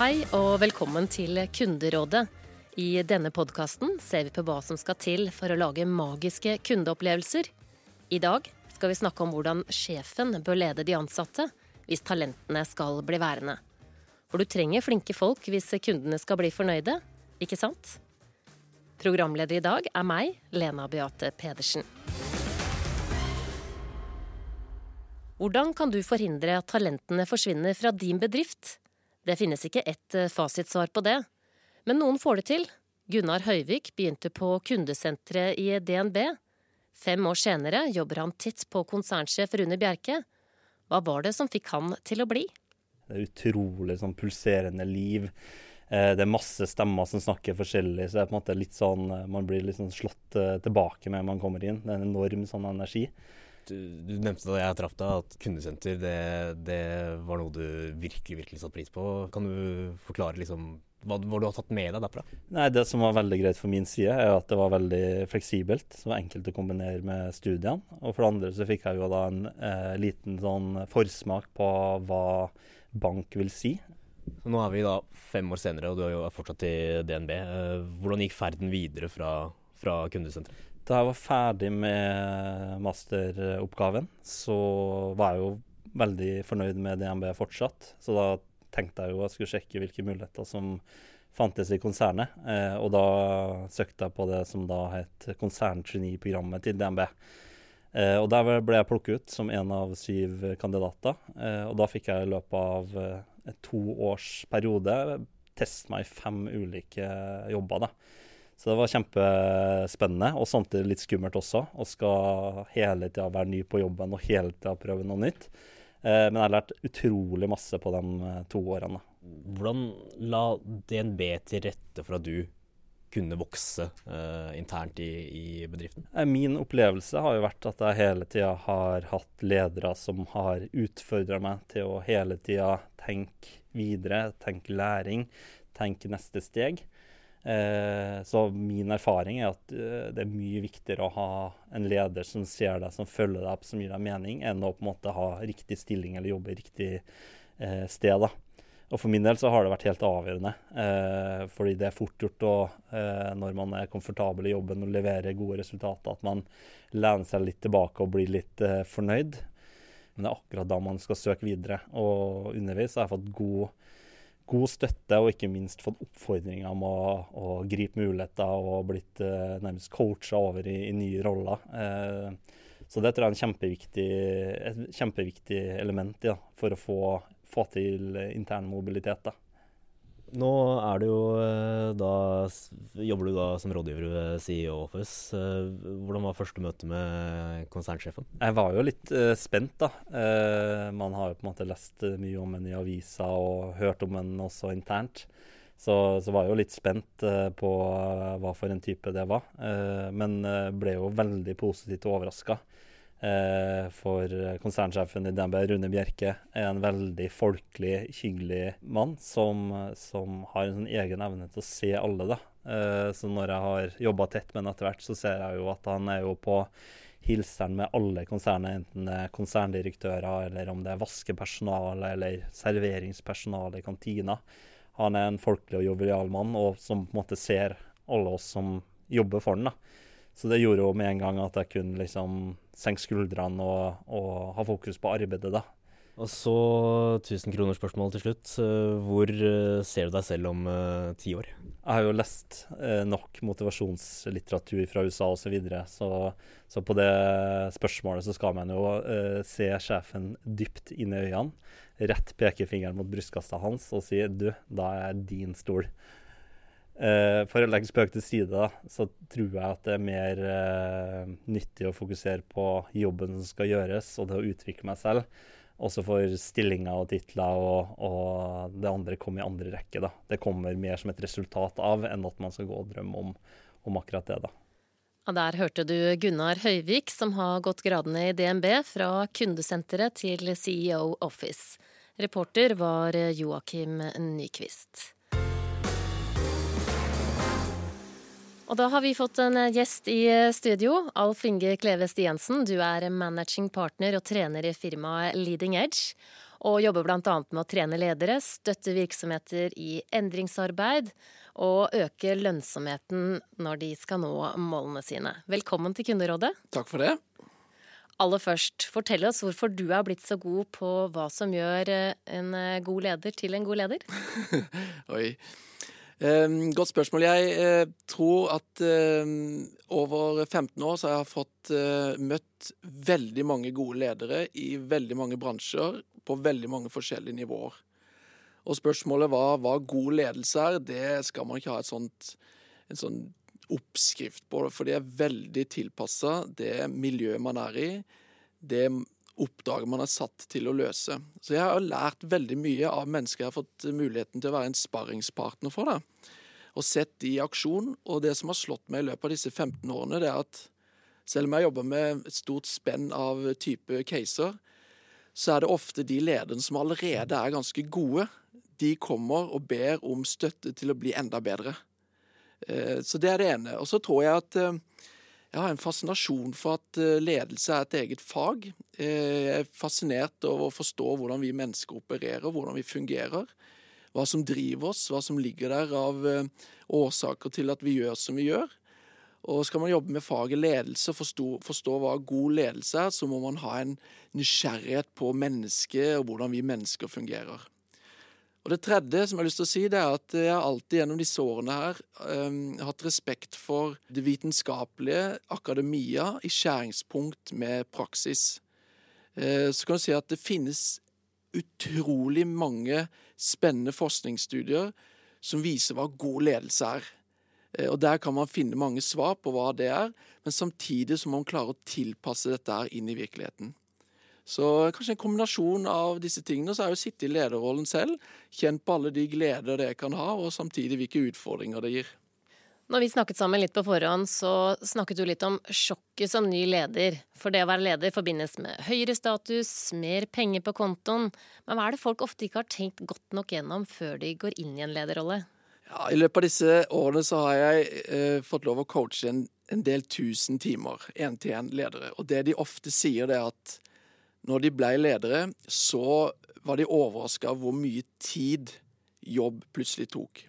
Hei og velkommen til Kunderådet. I denne podkasten ser vi på hva som skal til for å lage magiske kundeopplevelser. I dag skal vi snakke om hvordan sjefen bør lede de ansatte hvis talentene skal bli værende. For du trenger flinke folk hvis kundene skal bli fornøyde, ikke sant? Programleder i dag er meg, Lena Beate Pedersen. Hvordan kan du forhindre at talentene forsvinner fra din bedrift? Det finnes ikke ett eh, fasitsvar på det, men noen får det til. Gunnar Høyvik begynte på kundesenteret i DNB. Fem år senere jobber han tett på konsernsjef Rune Bjerke. Hva var det som fikk han til å bli? Det er utrolig sånn pulserende liv. Eh, det er masse stemmer som snakker forskjellig, så det er på en måte litt sånn, eh, man blir litt sånn slått tilbake med når man kommer inn. Det er en enorm sånn energi. Du, du nevnte da jeg traff deg at kundesenter det, det, var noe du virkelig virkelig satte pris på. Kan du forklare liksom hva, hva, du har tatt med deg derfra? Nei, Det som var veldig greit for min side, er at det var veldig fleksibelt. Så var enkelt å kombinere med studiene. Og for det andre så fikk jeg jo da en eh, liten sånn forsmak på hva bank vil si. Så nå er vi da fem år senere, og du er jo fortsatt i DNB. Eh, hvordan gikk ferden videre fra, fra kundesenteret? Da jeg var ferdig med masteroppgaven, så var jeg jo veldig fornøyd med DNB fortsatt. Så da tenkte jeg jo jeg skulle sjekke hvilke muligheter som fantes i konsernet. Eh, og da søkte jeg på det som da het konserngeniprogrammet til DNB. Eh, og der ble jeg plukket ut som en av syv kandidater. Eh, og da fikk jeg i løpet av eh, to års periode teste meg i fem ulike jobber. da. Så det var kjempespennende, og samtidig litt skummelt også. Å skal hele tida være ny på jobben og hele tida prøve noe nytt. Eh, men jeg har lært utrolig masse på de eh, to årene. Hvordan la DNB til rette for at du kunne vokse eh, internt i, i, bedriften? Eh, min opplevelse har jo vært at jeg hele tida har hatt ledere som har utfordra meg til å hele tida tenke videre, tenke læring, tenke neste steg. Eh, så min erfaring er at eh, det er mye viktigere å ha en leder som ser deg, som følger deg opp, som gir deg mening, enn å på en måte ha riktig stilling eller jobbe i riktig eh, sted. da. Og For min del så har det vært helt avgjørende. Eh, fordi det er fort gjort å, eh, når man er komfortabel i jobben og leverer gode resultater, at man lener seg litt tilbake og blir litt eh, fornøyd. Men det er akkurat da man skal søke videre. Og underveis har jeg fått god god støtte, og ikke minst fått oppfordringer om å, å gripe muligheter og blitt eh, nærmest coacha over i, i, nye roller. Eh, så det tror jeg er kjempeviktig, et kjempeviktig element ja, for å få, få til intern mobilitet. Da. Nå er du jo eh, da Jobber du da som rådgiver ved CEO Office. Eh, hvordan var første møte med konsernsjefen? Jeg var jo litt uh, spent, da. Uh, man har jo på en måte lest mye om henne i avisa og hørt om henne også internt. Så, så var jeg jo litt spent uh, på hva for en type det var. men ble jo veldig positivt overraska. Eh, for konsernsjefen i DNB, Rune Bjerke, er en veldig folkelig, hyggelig mann som, som har en sånn egen evne til å se alle. da. Eh, så når jeg har jobba tett med ham etter hvert, så ser jeg jo at han er jo på hilseren med alle konsernet, enten det er konserndirektører, eller om det er vaskepersonale eller serveringspersonale i kantina. Han er en folkelig og jovial mann og som på en måte ser alle oss som jobber for han. da. Så det gjorde jo med en gang at jeg kunne liksom senke skuldrene og, og, ha fokus på arbeidet, da. Og så 1000 kroner spørsmål til slutt. Hvor eh, ser du deg selv om uh, ti år? Jeg har jo lest uh, nok motivasjonslitteratur fra USA osv., så, videre, så så på det spørsmålet så skal man jo uh, se sjefen dypt inn i øynene, rett pekefingeren mot brystkassa hans og si du, da er jeg din stol. Uh, for å legge spøk til side, så tror jeg at det er mer uh, nyttig å fokusere på jobben som skal gjøres, og det å utvikle meg selv. Også for stillinger og titler og, og, det andre kommer i andre rekke. da. Det kommer mer som et resultat av enn at man skal gå og drømme om, om akkurat det. da. Og der hørte du Gunnar Høyvik, som har gått gradene i DNB fra kundesenteret til CEO Office. Reporter var Joakim Nyquist. Og da har vi fått en eh, gjest i eh, studio. Alf Inge Kleve Stiansen, du er managing partner og trener i firmaet Leading Edge. og jobber bl.a. med å trene ledere, støtte virksomheter i endringsarbeid og øke lønnsomheten når de skal nå målene sine. Velkommen til Kunderådet. Takk for det. Aller først, fortell oss hvorfor du er blitt så god på hva som gjør eh, en god leder til en god leder. Oi. Um, godt spørsmål. Jeg uh, tror at uh, over 15 år så har jeg fått uh, møtt veldig mange gode ledere i veldig mange bransjer på veldig mange forskjellige nivåer. Og spørsmålet var hva god ledelse er, det skal man ikke ha sånt, en sånn oppskrift på. For det er veldig tilpassa det miljøet man er i, det oppdraget man er satt til å løse. Så jeg har lært veldig mye av mennesker jeg har fått muligheten til å være en sparringspartner for. det. Og sett de i aksjon. Og det som har slått meg i løpet av disse 15 årene, det er at selv om jeg jobber med et stort spenn av type caser, så er det ofte de lederne som allerede er ganske gode, de kommer og ber om støtte til å bli enda bedre. Eh, så det er det ene. Og så tror jeg at eh, jeg har en fascinasjon for at eh, ledelse er et eget fag. Eh, jeg er fascinert over å forstå hvordan vi mennesker opererer, hvordan vi fungerer. Hva som driver oss, hva som ligger der av eh, årsaker til at vi gjør som vi gjør. Og skal man jobbe med faget ledelse og forstå, forstå, hva god ledelse er, så må man ha en nysgjerrighet på mennesket og hvordan vi mennesker fungerer. Og Det tredje som jeg har lyst til å si, det er at jeg alltid gjennom disse årene her um, hatt respekt for det vitenskapelige, akademia, i skjæringspunkt med praksis. Uh, så kan du si at det finnes utrolig mange spennende forskningsstudier som viser hva god ledelse er. Uh, og Der kan man finne mange svar på hva det er, men samtidig så må man klare å tilpasse dette her inn i virkeligheten. Så kanskje en kombinasjon av disse tingene. Så er jo å sitte i lederrollen selv, kjent på alle de gleder det kan ha, og samtidig hvilke utfordringer det gir. Når vi snakket sammen litt på forhånd, så snakket du litt om sjokket som ny leder. For det å være leder forbindes med høyere status, mer penger på kontoen. Men hva er det folk ofte ikke har tenkt godt nok gjennom før de går inn i en lederrolle? Ja, I løpet av disse årene så har jeg eh, fått lov å coache en, en del tusen timer én-til-én-ledere. Og det de ofte sier, det er at når de ble ledere, så var de overraska over hvor mye tid jobb plutselig tok.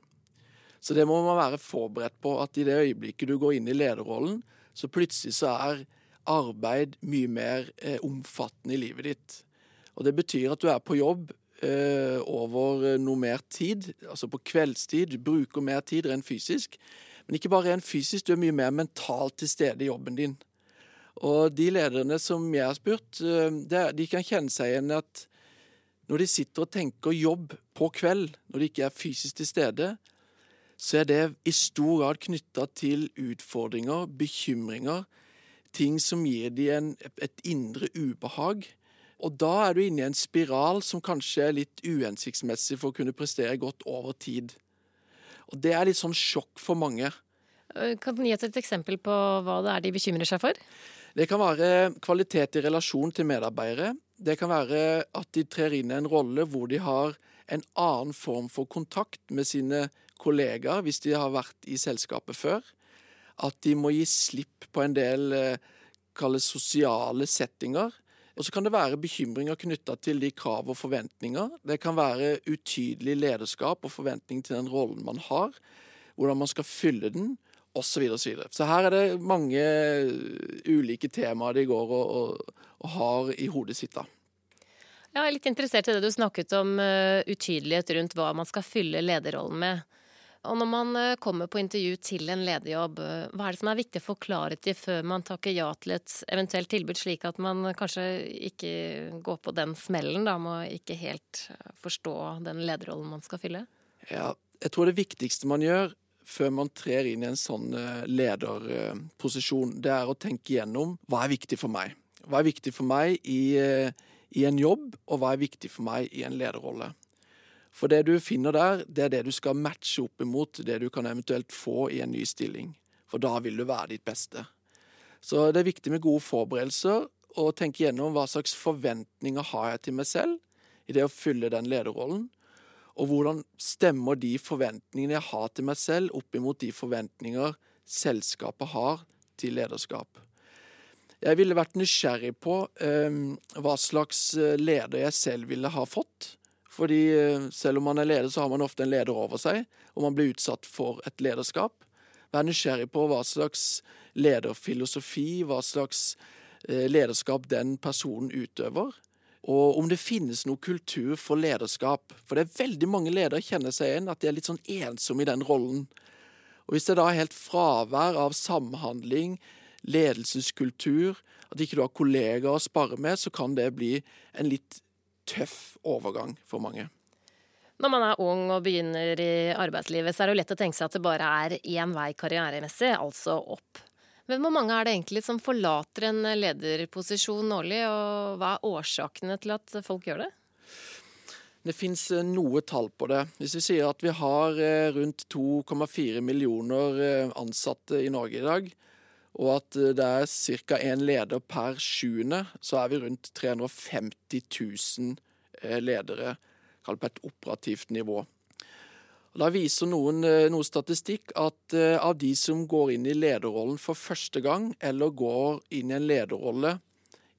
Så det må man være forberedt på, at i det øyeblikket du går inn i lederrollen, så plutselig så er arbeid mye mer eh, omfattende i livet ditt. Og det betyr at du er på jobb eh, over noe mer tid, altså på kveldstid. Du bruker mer tid rent fysisk. Men ikke bare rent fysisk, du er mye mer mentalt til stede i jobben din. Og de lederne som jeg har spurt, eh, de kan kjenne seg igjen at når de sitter og tenker jobb på kveld, når de ikke er fysisk til stede, så er det i stor grad knytta til utfordringer, bekymringer, ting som gir dem et indre ubehag. Og da er du inne i en spiral som kanskje er litt uhensiktsmessig for å kunne prestere godt over tid. Og det er litt sånn sjokk for mange. Eh, kan du gi oss et eksempel på hva det er de bekymrer seg for? Det kan være kvalitet i relasjon til medarbeidere. Det kan være at de trer inn i en rolle hvor de har en annen form for kontakt med sine kollegaer hvis de har vært i selskapet før. At de må gi slipp på en del eh, kalles sosiale settinger. Og så kan det være bekymringer knytta til de krav og forventninger. Det kan være utydelig lederskap og forventning til den rollen man har. Hvordan man skal fylle den osv. Så, så, så her er det mange ulike temaer de går og, og, og har i hodet sitt. da. Jeg er litt interessert i det du snakket om uh, utydelighet rundt hva man skal fylle lederrollen med. Og når man uh, kommer på intervju til en lederjobb, uh, hva er det som er viktig å forklare til før man takker ja til et eventuelt tilbud, slik at man kanskje ikke går på den smellen da, med å ikke helt forstå den lederrollen man skal fylle? Ja, jeg tror det viktigste man gjør, før man trer inn i en sånn eh, lederposisjon, det er å tenke igjennom hva er viktig for meg. Hva er viktig for meg i, eh, i en jobb, og hva er viktig for meg i en lederrolle. For det du finner der, det er det du skal matche opp imot det du kan eventuelt få i en ny stilling. For da vil du være ditt beste. Så det er viktig med gode forberedelser og tenke gjennom hva slags forventninger har jeg til meg selv i det å fylle den lederrollen. Og hvordan stemmer de forventningene jeg har til meg selv, opp imot de forventninger selskapet har til lederskap. Jeg ville vært nysgjerrig på eh, hva slags eh, leder jeg selv ville ha fått. Fordi eh, selv om man er leder, så har man ofte en leder over seg, og man blir utsatt for et lederskap. Vær nysgjerrig på hva slags lederfilosofi, hva slags eh, lederskap den personen utøver. Og om det finnes noe kultur for lederskap. For det er veldig mange ledere kjenner seg igjen at de er litt sånn ensomme i den rollen. Og hvis det da er helt fravær av samhandling, ledelseskultur, at ikke du har kollegaer å spare med, så kan det bli en litt tøff overgang for mange. Når man er ung og begynner i arbeidslivet, så er det jo lett å tenke seg at det bare er én vei karrieremessig, altså opp. Men hvor mange er det egentlig som forlater en lederposisjon årlig, og hva er årsakene til at folk gjør det? Det fins eh, noe tall på det. Hvis vi sier at vi har eh, rundt 2,4 millioner eh, ansatte i Norge i dag, og at det er ca. én leder per sjuende, så er vi rundt 350 000 ledere på et operativt nivå. Og da viser noen, noe statistikk at av de som går inn i lederrollen for første gang, eller går inn i en lederrolle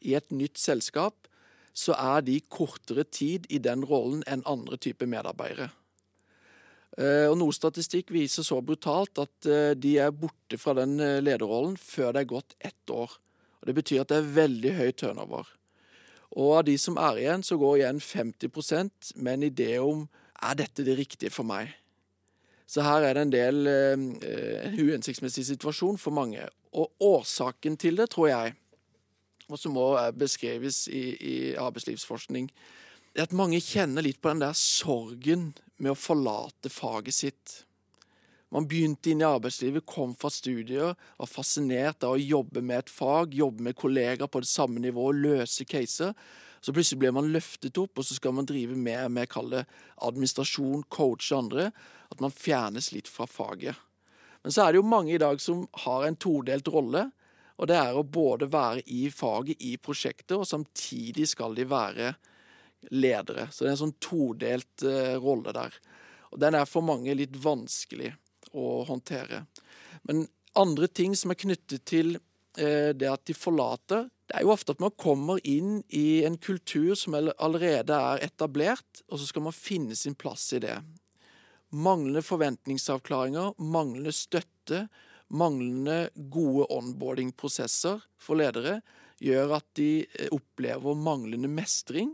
i et nytt selskap, så er de kortere tid i den rollen enn andre typer medarbeidere. Eh, og Noe statistikk viser så brutalt at eh, de er borte fra den eh, lederrollen før det er gått ett år. Og Det betyr at det er veldig høy turnover. Og av de som er igjen, så går igjen 50 med en idé om er dette det riktige for meg. Så her er det en del eh, uhensiktsmessig situasjon for mange. Og årsaken til det, tror jeg, og som òg beskrives i, i arbeidslivsforskning, er at mange kjenner litt på den der sorgen med å forlate faget sitt. Man begynte inn i arbeidslivet, kom fra studier, var fascinert av å jobbe med et fag, jobbe med kollegaer på det samme nivået, løse caser. Så plutselig blir man løftet opp, og så skal man drive mer med kalle administrasjon, coache andre. At man fjernes litt fra faget. Men så er det jo mange i dag som har en todelt rolle. Og det er å både være i faget, i prosjektet, og samtidig skal de være ledere. Så det er en sånn todelt uh, rolle der. Og den er for mange litt vanskelig å håndtere. Men andre ting som er knyttet til uh, det at de forlater, det er jo ofte at man kommer inn i en kultur som allerede er etablert, og så skal man finne sin plass i det. Manglende forventningsavklaringer, manglende støtte, manglende gode onboarding-prosesser for ledere gjør at de eh, opplever manglende mestring.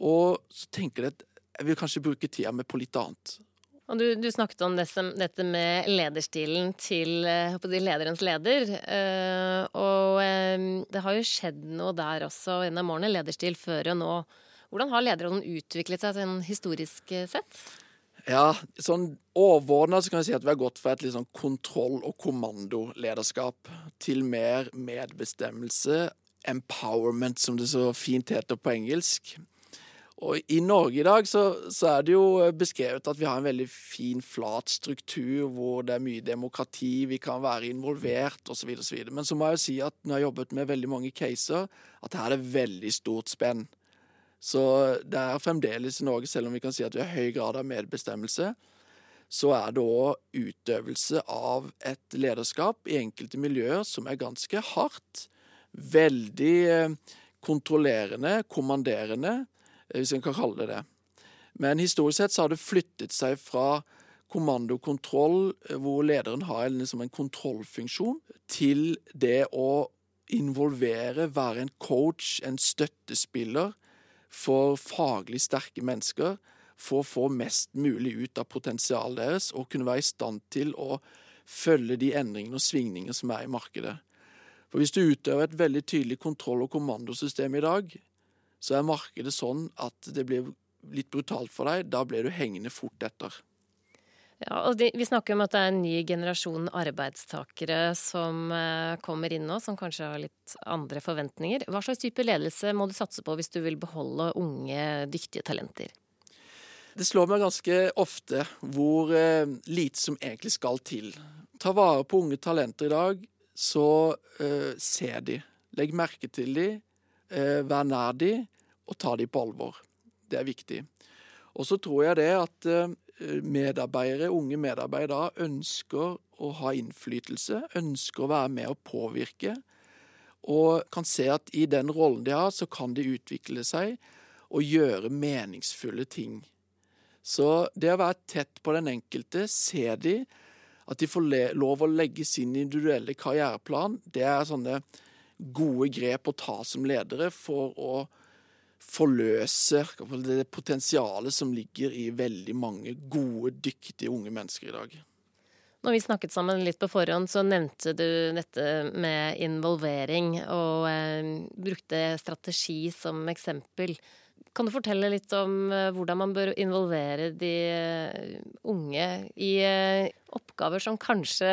Og så tenker de at jeg vil kanskje bruke tida med på litt annet. Og du, du snakket om dette, dette, med lederstilen til eh, si, lederens leder. Uh, og um, det har jo skjedd noe der også gjennom årene. Lederstil før og nå. Hvordan har lederrollen utviklet seg sånn historisk sett? Ja, sånn overordna så kan jeg si at vi har gått fra et litt sånn kontroll- og kommandolederskap til mer medbestemmelse, empowerment, som det så fint heter på engelsk. Og I Norge i dag så, så, er det jo beskrevet at vi har en veldig fin, flat struktur hvor det er mye demokrati, vi kan være involvert osv. Men så må jeg jo si at når jeg har jobbet med veldig mange caser, at her er det veldig stort spenn. Så det er fremdeles i Norge, selv om vi kan si at vi har høy grad av medbestemmelse, så er det òg utøvelse av et lederskap i enkelte miljøer som er ganske hardt. Veldig eh, kontrollerende, kommanderende, eh, hvis en kan kalle det det. Men historisk sett så har det flyttet seg fra kommandokontroll, eh, hvor lederen har liksom en kontrollfunksjon, til det å involvere, være en coach, en støttespiller, for faglig sterke mennesker for å få mest mulig ut av potensialet deres og kunne være i stand til å følge de endringene og svingninger som er i markedet. For Hvis du utøver et veldig tydelig kontroll- og kommandosystem i dag, så er markedet sånn at det blir litt brutalt for deg. Da blir du hengende fort etter. Ja, og de, Vi snakker om at det er en ny generasjon arbeidstakere som eh, kommer inn nå, som kanskje har litt andre forventninger. Hva slags type ledelse må du satse på hvis du vil beholde unge, dyktige talenter? Det slår meg ganske ofte hvor eh, lite som egentlig skal til. Ta vare på unge talenter i dag, så eh, se de. Legg merke til de, vær nær de, og ta de på alvor. Det er viktig. Og så tror jeg det at eh, medarbeidere, unge medarbeidere ønsker å ha innflytelse, ønsker å være med og påvirke. og kan se at i den rollen de har, så kan de utvikle seg og gjøre meningsfulle ting. Så det å være tett på den enkelte, se de, at de får lov å legge sin individuelle karriereplan, det er sånne gode grep å ta som ledere for å forløse det potensialet som ligger i veldig mange gode, dyktige unge mennesker i dag. Når vi snakket sammen litt på forhånd, så nevnte du dette med involvering, og eh, brukte strategi som eksempel. Kan du fortelle litt om eh, hvordan man bør involvere de eh, unge i eh, oppgaver som kanskje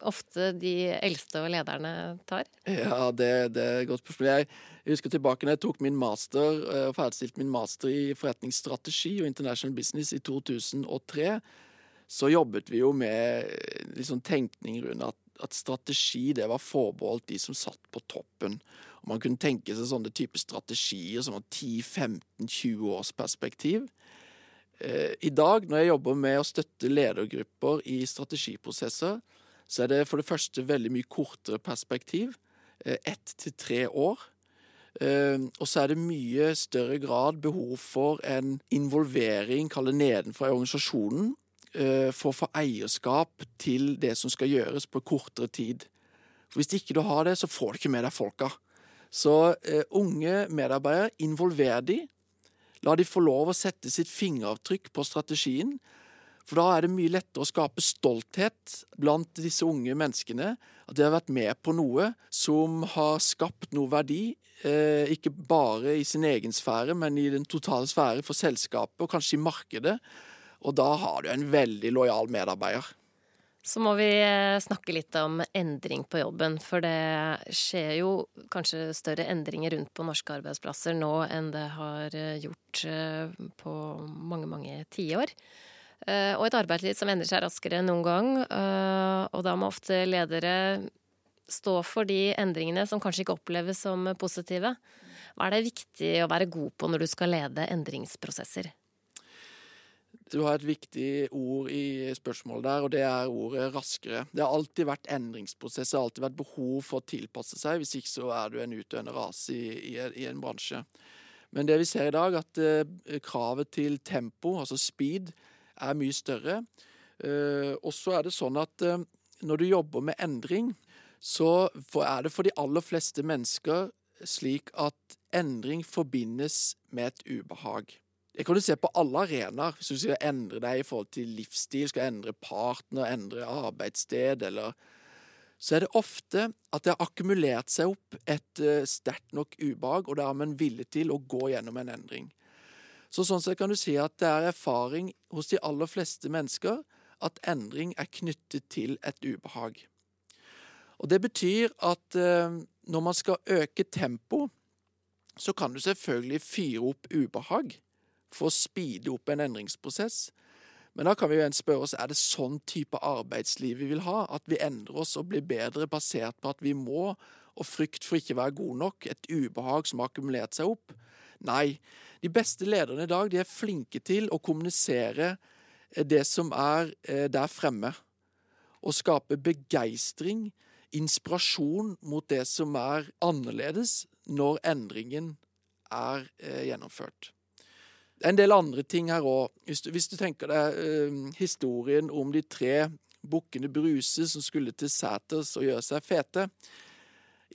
ofte de eldste og lederne tar? Ja, det, det er et godt spørsmål. Jeg, husker tilbake når jeg tok min master ferdigstilte min master i forretningsstrategi og international business i 2003 så jobbet vi jo med liksom tenkning rundt at, at, strategi det var forbeholdt de som satt på toppen. Og Man kunne tenke seg sånne type strategier som har 10-15-20 års perspektiv. Eh, I dag, når jeg jobber med å støtte ledergrupper i strategiprosesser, så er det for det første veldig mye kortere perspektiv. Eh, ett til tre år. Uh, og så er det mye større grad behov for en involvering, kall det nedenfra i organisasjonen, Eh, for å få eierskap til det som skal gjøres på kortere tid. For Hvis ikke du har det, så får du ikke med deg folka. Så uh, unge medarbeidere, involver de. La de få lov å sette sitt fingeravtrykk på strategien. For da er det mye lettere å skape stolthet blant disse unge menneskene. At de har vært med på noe som har skapt noe verdi. Eh, ikke bare i sin egen sfære, men i den totale sfære for selskapet, og kanskje i markedet. Og da har du en veldig lojal medarbeider. Så må vi eh, snakke litt om endring på jobben, for det skjer jo kanskje større endringer rundt på norske arbeidsplasser nå enn det har eh, gjort eh, på mange, mange tiår. Og et arbeidsliv som endrer seg raskere enn noen gang. Og da må ofte ledere stå for de endringene som kanskje ikke oppleves som positive. Hva er det viktig å være god på når du skal lede endringsprosesser? Du har et viktig ord i spørsmålet der, og det er ordet raskere. Det har alltid vært endringsprosess, det har alltid vært behov for å tilpasse seg. Hvis ikke så er du en utdøende rase i, i, i, en bransje. Men det vi ser i dag, at uh, kravet til tempo, altså speed, er mye større. Uh, og så er det sånn at uh, når du jobber med endring, så er det for de aller fleste mennesker slik at endring forbindes med et ubehag. Det kan du se på alle arenaer. Hvis du skal endre deg i forhold til livsstil, skal endre partner, endre arbeidssted, eller Så er det ofte at det har akkumulert seg opp et uh, sterkt nok ubehag, og da er man villig til å gå gjennom en endring. Så sånn sett kan du si at det er erfaring hos de aller fleste mennesker at endring er knyttet til et ubehag. Og det betyr at uh, når man skal øke tempo, så kan du selvfølgelig fyre opp ubehag for å speede opp en endringsprosess. Men da kan vi jo igjen spørre oss er det sånn type arbeidsliv vi vil ha. At vi endrer oss og blir bedre basert på at vi må, og frykt for ikke å være god nok. Et ubehag som har akkumulert seg opp. Nei. De beste lederne i dag de er flinke til å kommunisere eh, det som er eh, der fremme. Og skape begeistring, inspirasjon mot det som er annerledes når endringen er eh, gjennomført. Det er en del andre ting her òg. Hvis, hvis, du tenker deg eh, historien om de tre bukkene Bruse som skulle til seters og gjøre seg fete.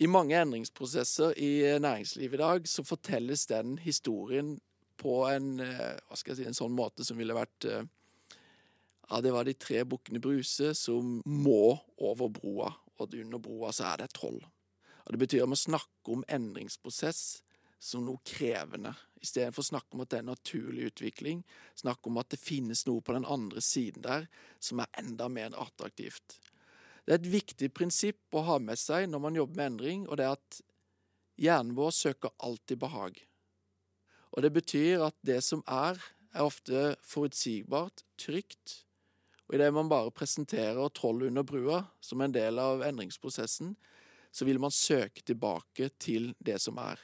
I mange endringsprosesser i eh, næringslivet i dag så fortelles den historien på en, uh, hva skal jeg si, en sånn måte som ville vært uh, Ja, det var de tre bukkene Bruse som må over broa, og under broa så er det et troll. Og Det betyr at man snakker om endringsprosess som noe krevende. Istedenfor å snakke om at det er en naturlig utvikling, snakke om at det finnes noe på den andre siden der som er enda mer attraktivt. Det er et viktig prinsipp å ha med seg når man jobber med endring, og det er at hjernen vår søker alltid behag. Og det betyr at det som er, er ofte forutsigbart, trygt, og idet man bare presenterer troll under brua som en del av endringsprosessen, så vil man søke tilbake til det som er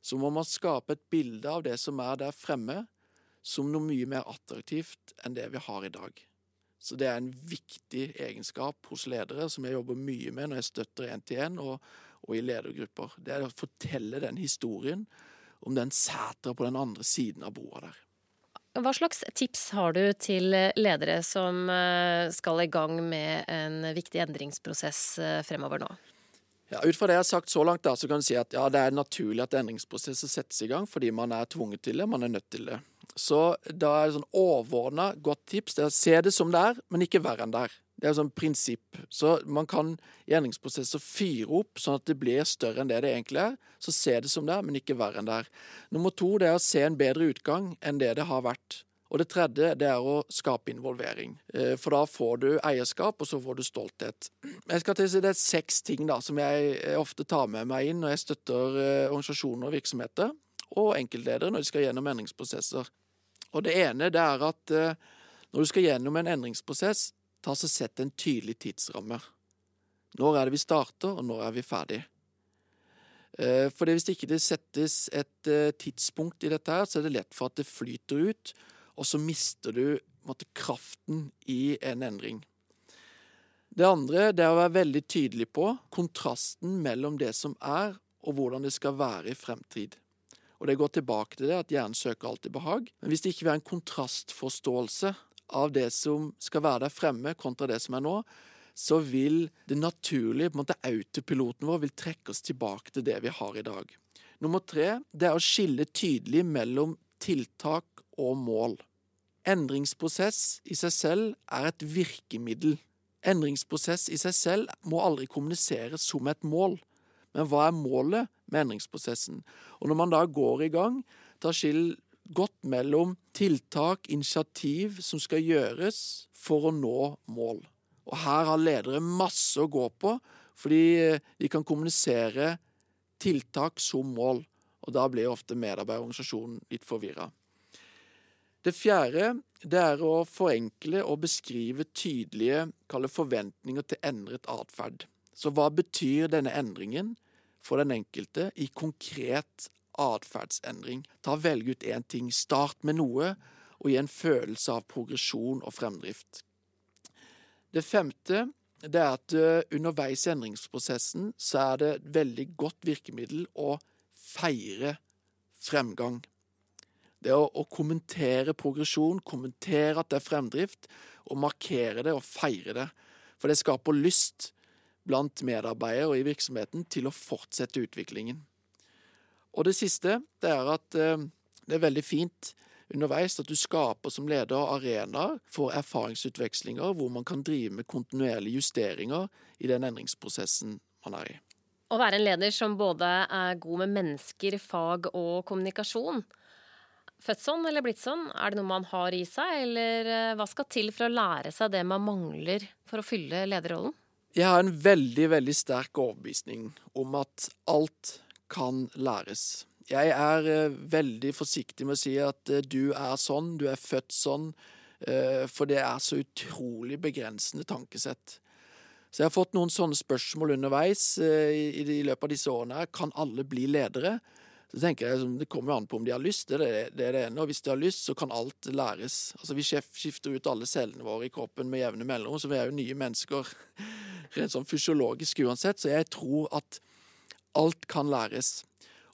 så må man skape et bilde av det som er der fremme, som noe mye mer attraktivt enn det vi har i dag. Så det er en viktig egenskap hos ledere som jeg jobber mye med når jeg støtter én-til-én, og, og i ledergrupper. Det er å fortelle den historien om den setra på den andre siden av broa der. Hva slags tips har du til ledere som eh, skal i gang med en viktig endringsprosess eh, fremover nå? Ja, ut fra det jeg har sagt så langt, da, så kan du si at ja, det er naturlig at endringsprosesser settes i gang fordi man er tvunget til det, man er nødt til det. Så da er det sånn overordna godt tips det er å se det som det er, men ikke verre enn det er. Det er et sånn prinsipp. Så man kan i endringsprosesser fyre opp sånn at det blir større enn det det egentlig er. Så se det som det er, men ikke verre enn det er. Nummer to det er å se en bedre utgang enn det det har vært. Og det tredje det er å skape involvering. Eh, for da får du eierskap, og så får du stolthet. Jeg skal til å si Det er seks ting da, som jeg ofte tar med meg inn når jeg støtter eh, organisasjoner og virksomheter, og enkeltledere når de skal gjennom endringsprosesser. Og Det ene det er at eh, når du skal gjennom en endringsprosess, ta så Sett en tydelig tidsramme. Når er det vi starter, og når er vi ferdig? Eh, for hvis det ikke settes et eh, tidspunkt i dette, her, så er det lett for at det flyter ut, og så mister du måtte, kraften i en endring. Det andre det er å være veldig tydelig på kontrasten mellom det som er, og hvordan det skal være i fremtid. Og Det går tilbake til det at hjernen søker alltid behag. Men hvis det ikke er en kontrastforståelse av det som skal være der fremme, kontra det som er nå, så vil det naturlige, på en måte autopiloten vår, vil trekke oss tilbake til det vi har i dag. Nummer tre det er å skille tydelig mellom tiltak og mål. Endringsprosess i seg selv er et virkemiddel. Endringsprosess i seg selv må aldri kommuniseres som et mål. Men hva er målet med endringsprosessen? Og når man da går i gang, ta skill godt mellom tiltak, initiativ som skal gjøres for å nå mål. Og her har ledere masse å gå på, fordi de kan kommunisere tiltak som mål. Og da blir ofte medarbeiderorganisasjonen litt forvirra. Det fjerde det er å forenkle og beskrive tydelige forventninger til endret atferd. Så hva betyr denne endringen for den enkelte i konkret atferdsendring. Ta Velg ut én ting. Start med noe, og gi en følelse av progresjon og fremdrift. Det femte det er at eh, underveis i endringsprosessen så er det et veldig godt virkemiddel å feire fremgang. Det å, å kommentere progresjon, kommentere at det er fremdrift, og markere det og feire det. For det skaper lyst blant medarbeidere og i virksomheten til å fortsette utviklingen. Og det siste det er at eh, det er veldig fint underveis at du skaper som leder arenaer for erfaringsutvekslinger hvor man kan drive med kontinuerlige justeringer i den endringsprosessen man er i. Å være en leder som både er god med mennesker, fag og kommunikasjon. Født sånn eller blitt sånn, er det noe man har i seg, eller eh, hva skal til for å lære seg det man mangler for å fylle lederrollen? Jeg har en veldig, veldig sterk overbevisning om at alt kan læres. Jeg er eh, veldig forsiktig med å si at eh, du er sånn, du er født sånn, for det er så utrolig begrensende tankesett. Så jeg har fått noen sånne spørsmål underveis i, løpet av disse årene. Kan alle bli ledere? Så tenker jeg Det kommer an på om de har lyst. Det er det, det ene. Og hvis de har lyst, så kan alt læres. Altså Vi skifter ut alle cellene våre i kroppen med jevne mellomrom, så vi er jo nye mennesker rent sånn fysiologisk uansett. Så jeg tror at Alt kan læres.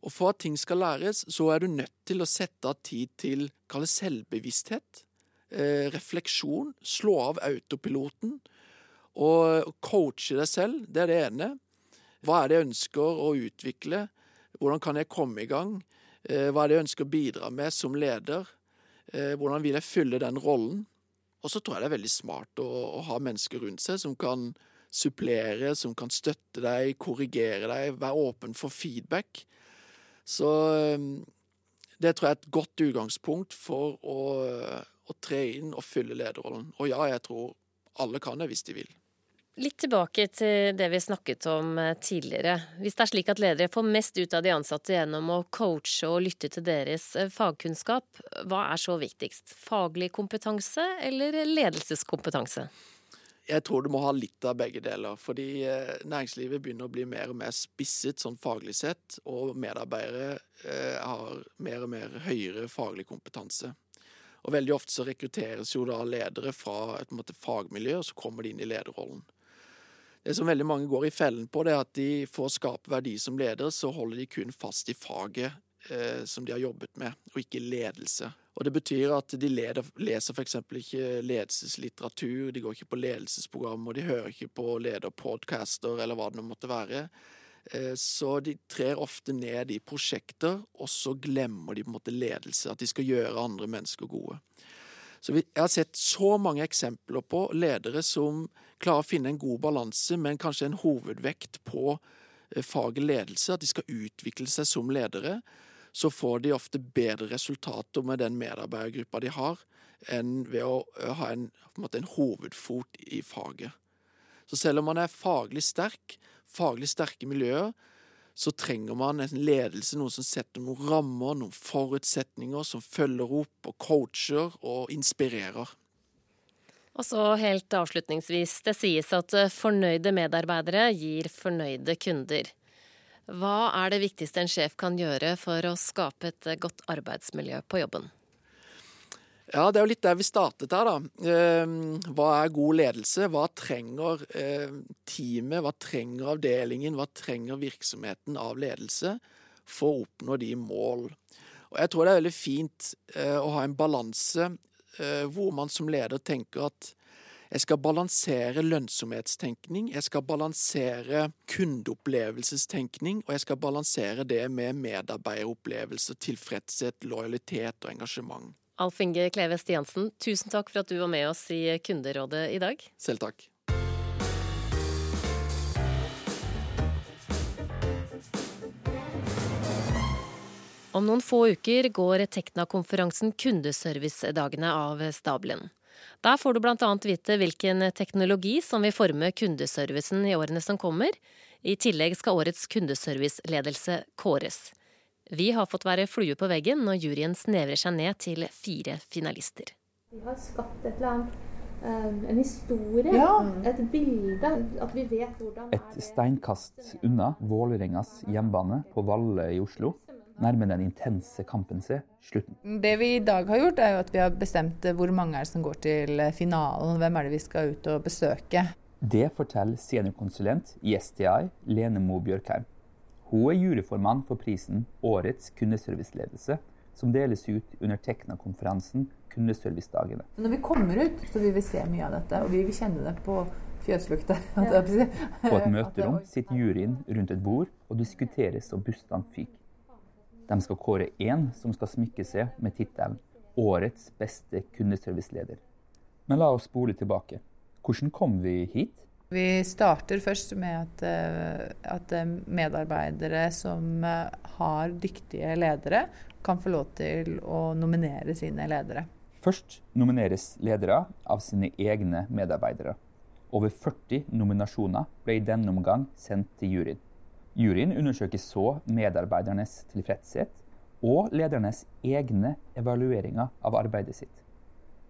Og for at ting skal læres, så er du nødt til å sette av tid til kall selvbevissthet, eh, refleksjon, slå av autopiloten og coache deg selv. Det er det ene. Hva er det jeg ønsker å utvikle? Hvordan kan jeg komme i gang? Eh, hva er det jeg ønsker å bidra med som leder? Eh, hvordan vil jeg fylle den rollen? Og så tror jeg det er veldig smart å, å ha mennesker rundt seg som kan supplere, som kan støtte deg, korrigere deg, være åpen for feedback. Så um, det tror jeg er et godt utgangspunkt for å, å tre inn og fylle lederrollen. Og ja, jeg tror alle kan det hvis de vil. Litt tilbake til det vi snakket om eh, tidligere. Hvis det er slik at ledere får mest ut av de ansatte gjennom å coache og lytte til deres eh, fagkunnskap, hva er så viktigst? Faglig kompetanse eller ledelseskompetanse? Jeg tror du må ha litt av begge deler. Fordi eh, næringslivet begynner å bli mer og mer spisset sånn faglig sett, og medarbeidere har mer og mer høyere faglig kompetanse. Og veldig ofte så rekrutteres jo da ledere fra et fagmiljø, og så kommer de inn i lederrollen. Det som veldig mange går i fellen på, det er at de for å skape verdi som leder, så holder de kun fast i faget eh, som de har jobbet med, og ikke ledelse. Og Det betyr at de leder, leser f.eks. ikke ledelseslitteratur, de går ikke på ledelsesprogram, og de hører ikke på lederpodcaster eller hva det nå måtte være. Eh, så de trer ofte ned i prosjekter, og så glemmer de på en måte ledelse. At de skal gjøre andre mennesker gode. Så Jeg har sett så mange eksempler på ledere som klarer å finne en god balanse, men kanskje en hovedvekt på eh, faget ledelse. At de skal utvikle seg som ledere. Så får de ofte bedre resultater med den medarbeidergruppa de har, enn ved å eh, ha en, en, en hovedfot i faget. Så selv om man er faglig sterk, faglig sterke miljøer, så trenger man en ledelse, noen som setter noen rammer, noen forutsetninger, som følger opp og coacher og inspirerer. Og så helt avslutningsvis, det sies at eh, fornøyde medarbeidere gir fornøyde kunder. Hva er det viktigste en sjef kan gjøre for å skape et eh, godt arbeidsmiljø på jobben? Ja, det er jo litt der vi startet her, da. Ehm, hva er god ledelse? Hva trenger eh, teamet, hva trenger avdelingen, hva trenger virksomheten av ledelse for å oppnå de mål? Og Jeg tror det er veldig fint eh, å ha en balanse eh, hvor man som leder tenker at jeg skal balansere lønnsomhetstenkning, jeg skal balansere kundeopplevelsestenkning, og jeg skal balansere det med medarbeideropplevelse, tilfredshet, lojalitet og engasjement. Alf Inge Kleve Stiansen, tusen takk for at du var med oss i Kunderådet i dag. Selv takk. Om noen få uker går Tekna-konferansen Kundeservice-dagene av stabelen. Der får du bl.a. vite hvilken teknologi som vil forme kundeservicen i årene som kommer. I tillegg skal årets kundeserviceledelse kåres. Vi har fått være flue på veggen når juryen snevrer seg ned til fire finalister. Vi har skapt et eller annet, eh, en historie, ja. et bilde. At vi vet hvordan Et steinkast unna Vålerengas hjembane på Valle i Oslo nærmer den intense kampen seg slutten. Det vi i dag har gjort, er jo at vi har bestemt hvor mange er det som går til finalen. Hvem er det vi skal ut og besøke? Det forteller seniorkonsulent i STI, Lene Mo Bjørkheim. Hun er juryformann for prisen Årets kundeserviceledelse, som deles ut under Tekna-konferansen Kundeservicedagene. Når vi kommer ut, så vil vi se mye av dette, og vi vil kjenne det på fjøslukta. på et møterom sitter juryen rundt et bord og diskuterer så bustene fyker. De skal kåre én som skal smykke seg med tittelen 'Årets beste kundeserviceleder'. Men la oss spole tilbake. Hvordan kom vi hit? Vi starter først med at, eh, at, eh, medarbeidere som eh, har dyktige ledere, kan få lov til å nominere sine ledere. Først nomineres ledere av sine egne medarbeidere. Over 40 nominasjoner ble i denne omgang sendt til juryen. Juryen undersøker så medarbeidernes tilfredshet og ledernes egne evalueringer av arbeidet sitt.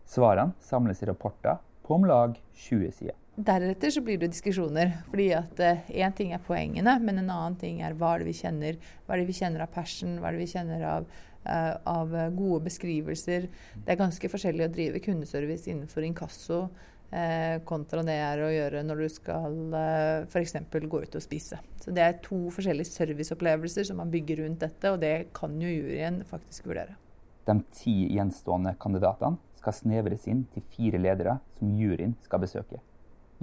Svarene samles i rapporter på om lag 20 sider. Deretter så blir det diskusjoner. fordi at Én uh, ting er poengene, men en annen ting er hva er det vi kjenner. Hva er det vi kjenner av passion, hva er det vi kjenner av, uh, av gode beskrivelser. Det er ganske forskjellig å drive kundeservice innenfor inkasso kontra det er å gjøre når du skal uh, f.eks. gå ut og spise. Så Det er to forskjellige serviceopplevelser som man bygger rundt dette, og det kan jo juryen faktisk vurdere. De ti gjenstående kandidatene skal snevres inn til fire ledere som juryen skal besøke.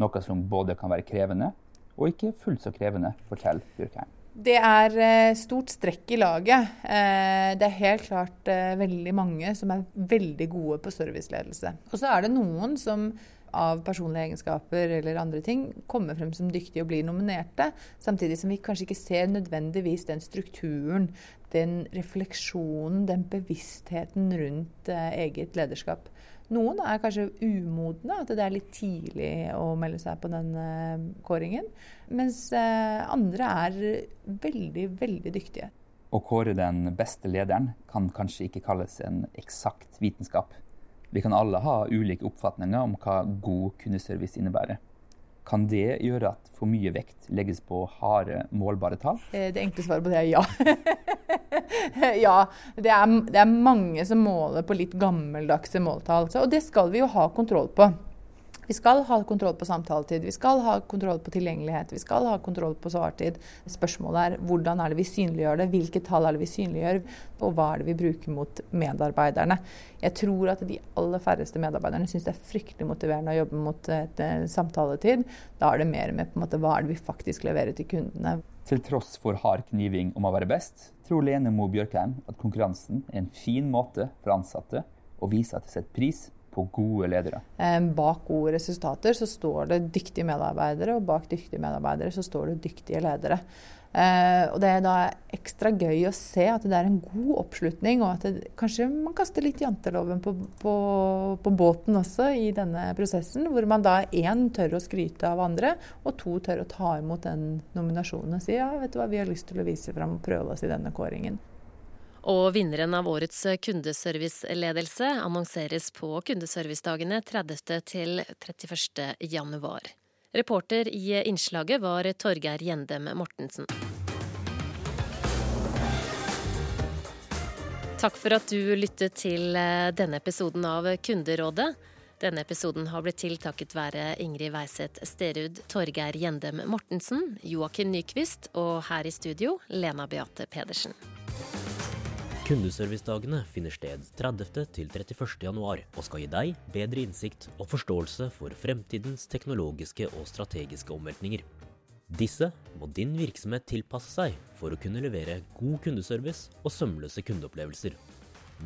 Noe som både kan være krevende og ikke fullt så krevende, forteller Bjørkheim. Det er eh, stort strekk i laget. Eh, det er helt klart eh, veldig mange som er veldig gode på serviceledelse. Og så er det noen som av personlige egenskaper eller andre ting kommer frem som dyktige og blir nominerte, samtidig som vi kanskje ikke ser nødvendigvis den strukturen, den refleksjonen, den bevisstheten rundt eget lederskap. Noen er kanskje umodne, at det er litt tidlig å melde seg på den uh, kåringen. Mens uh, andre er veldig, veldig dyktige. Å kåre den beste lederen kan kanskje ikke kalles en eksakt vitenskap. Vi kan alle ha ulike oppfatninger om hva god kundeservice innebærer. Kan det gjøre at for mye vekt legges på harde, målbare tall? Eh, det enkle svaret på det er ja. ja. Det er, det er, mange som måler på litt gammeldagse måltall. Og det skal vi jo ha kontroll på. Vi skal ha kontroll på samtaletid, vi skal ha kontroll på tilgjengelighet, vi skal ha kontroll på svartid. Spørsmålet er hvordan er det vi synliggjør det, hvilke tall er det vi synliggjør, og hva er det vi bruker mot medarbeiderne. Jeg tror at de aller færreste medarbeiderne syns det er fryktelig motiverende å jobbe mot et, et, samtaletid. Da er det mer med på en måte, hva er det vi faktisk leverer til kundene. Til tross for hard kniving om å være best, tror Lene Mo Bjørkheim at konkurransen er en fin måte for ansatte å vise at de setter pris på gode ledere? Bak gode resultater så står det dyktige medarbeidere, og bak dyktige medarbeidere så står det dyktige ledere. Eh, og Det er da ekstra gøy å se at det er en god oppslutning, og at det, kanskje man kaster litt janteloven på, på, på, båten også i denne prosessen. Hvor man da én tør å skryte av andre, og to tør å ta imot den nominasjonen og si ja, vet du hva, vi har lyst til å vise fram og prøve oss i denne kåringen. Og vinneren av årets kundeserviceledelse annonseres på kundeservicedagene 30. til 31. januar. Reporter i innslaget var Torgeir Gjendem Mortensen. Takk for at du lyttet til eh, denne episoden av Kunderådet. Denne episoden har blitt til takket være Ingrid Weiseth Sterud, Torgeir Gjendem Mortensen, Joakim Nyquist og her i studio Lena Beate Pedersen. Kundeservicedagene finner sted 30. til 31. januar og skal gi deg bedre innsikt og forståelse for fremtidens teknologiske og strategiske omveltninger. Disse må din virksomhet tilpasse seg for å kunne levere god kundeservice og sømløse kundeopplevelser.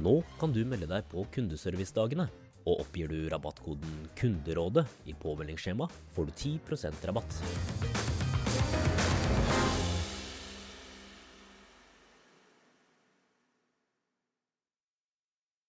Nå kan du melde deg på kundeservicedagene, og oppgir du rabattkoden 'Kunderådet' i påmeldingsskjema, får du 10% rabatt.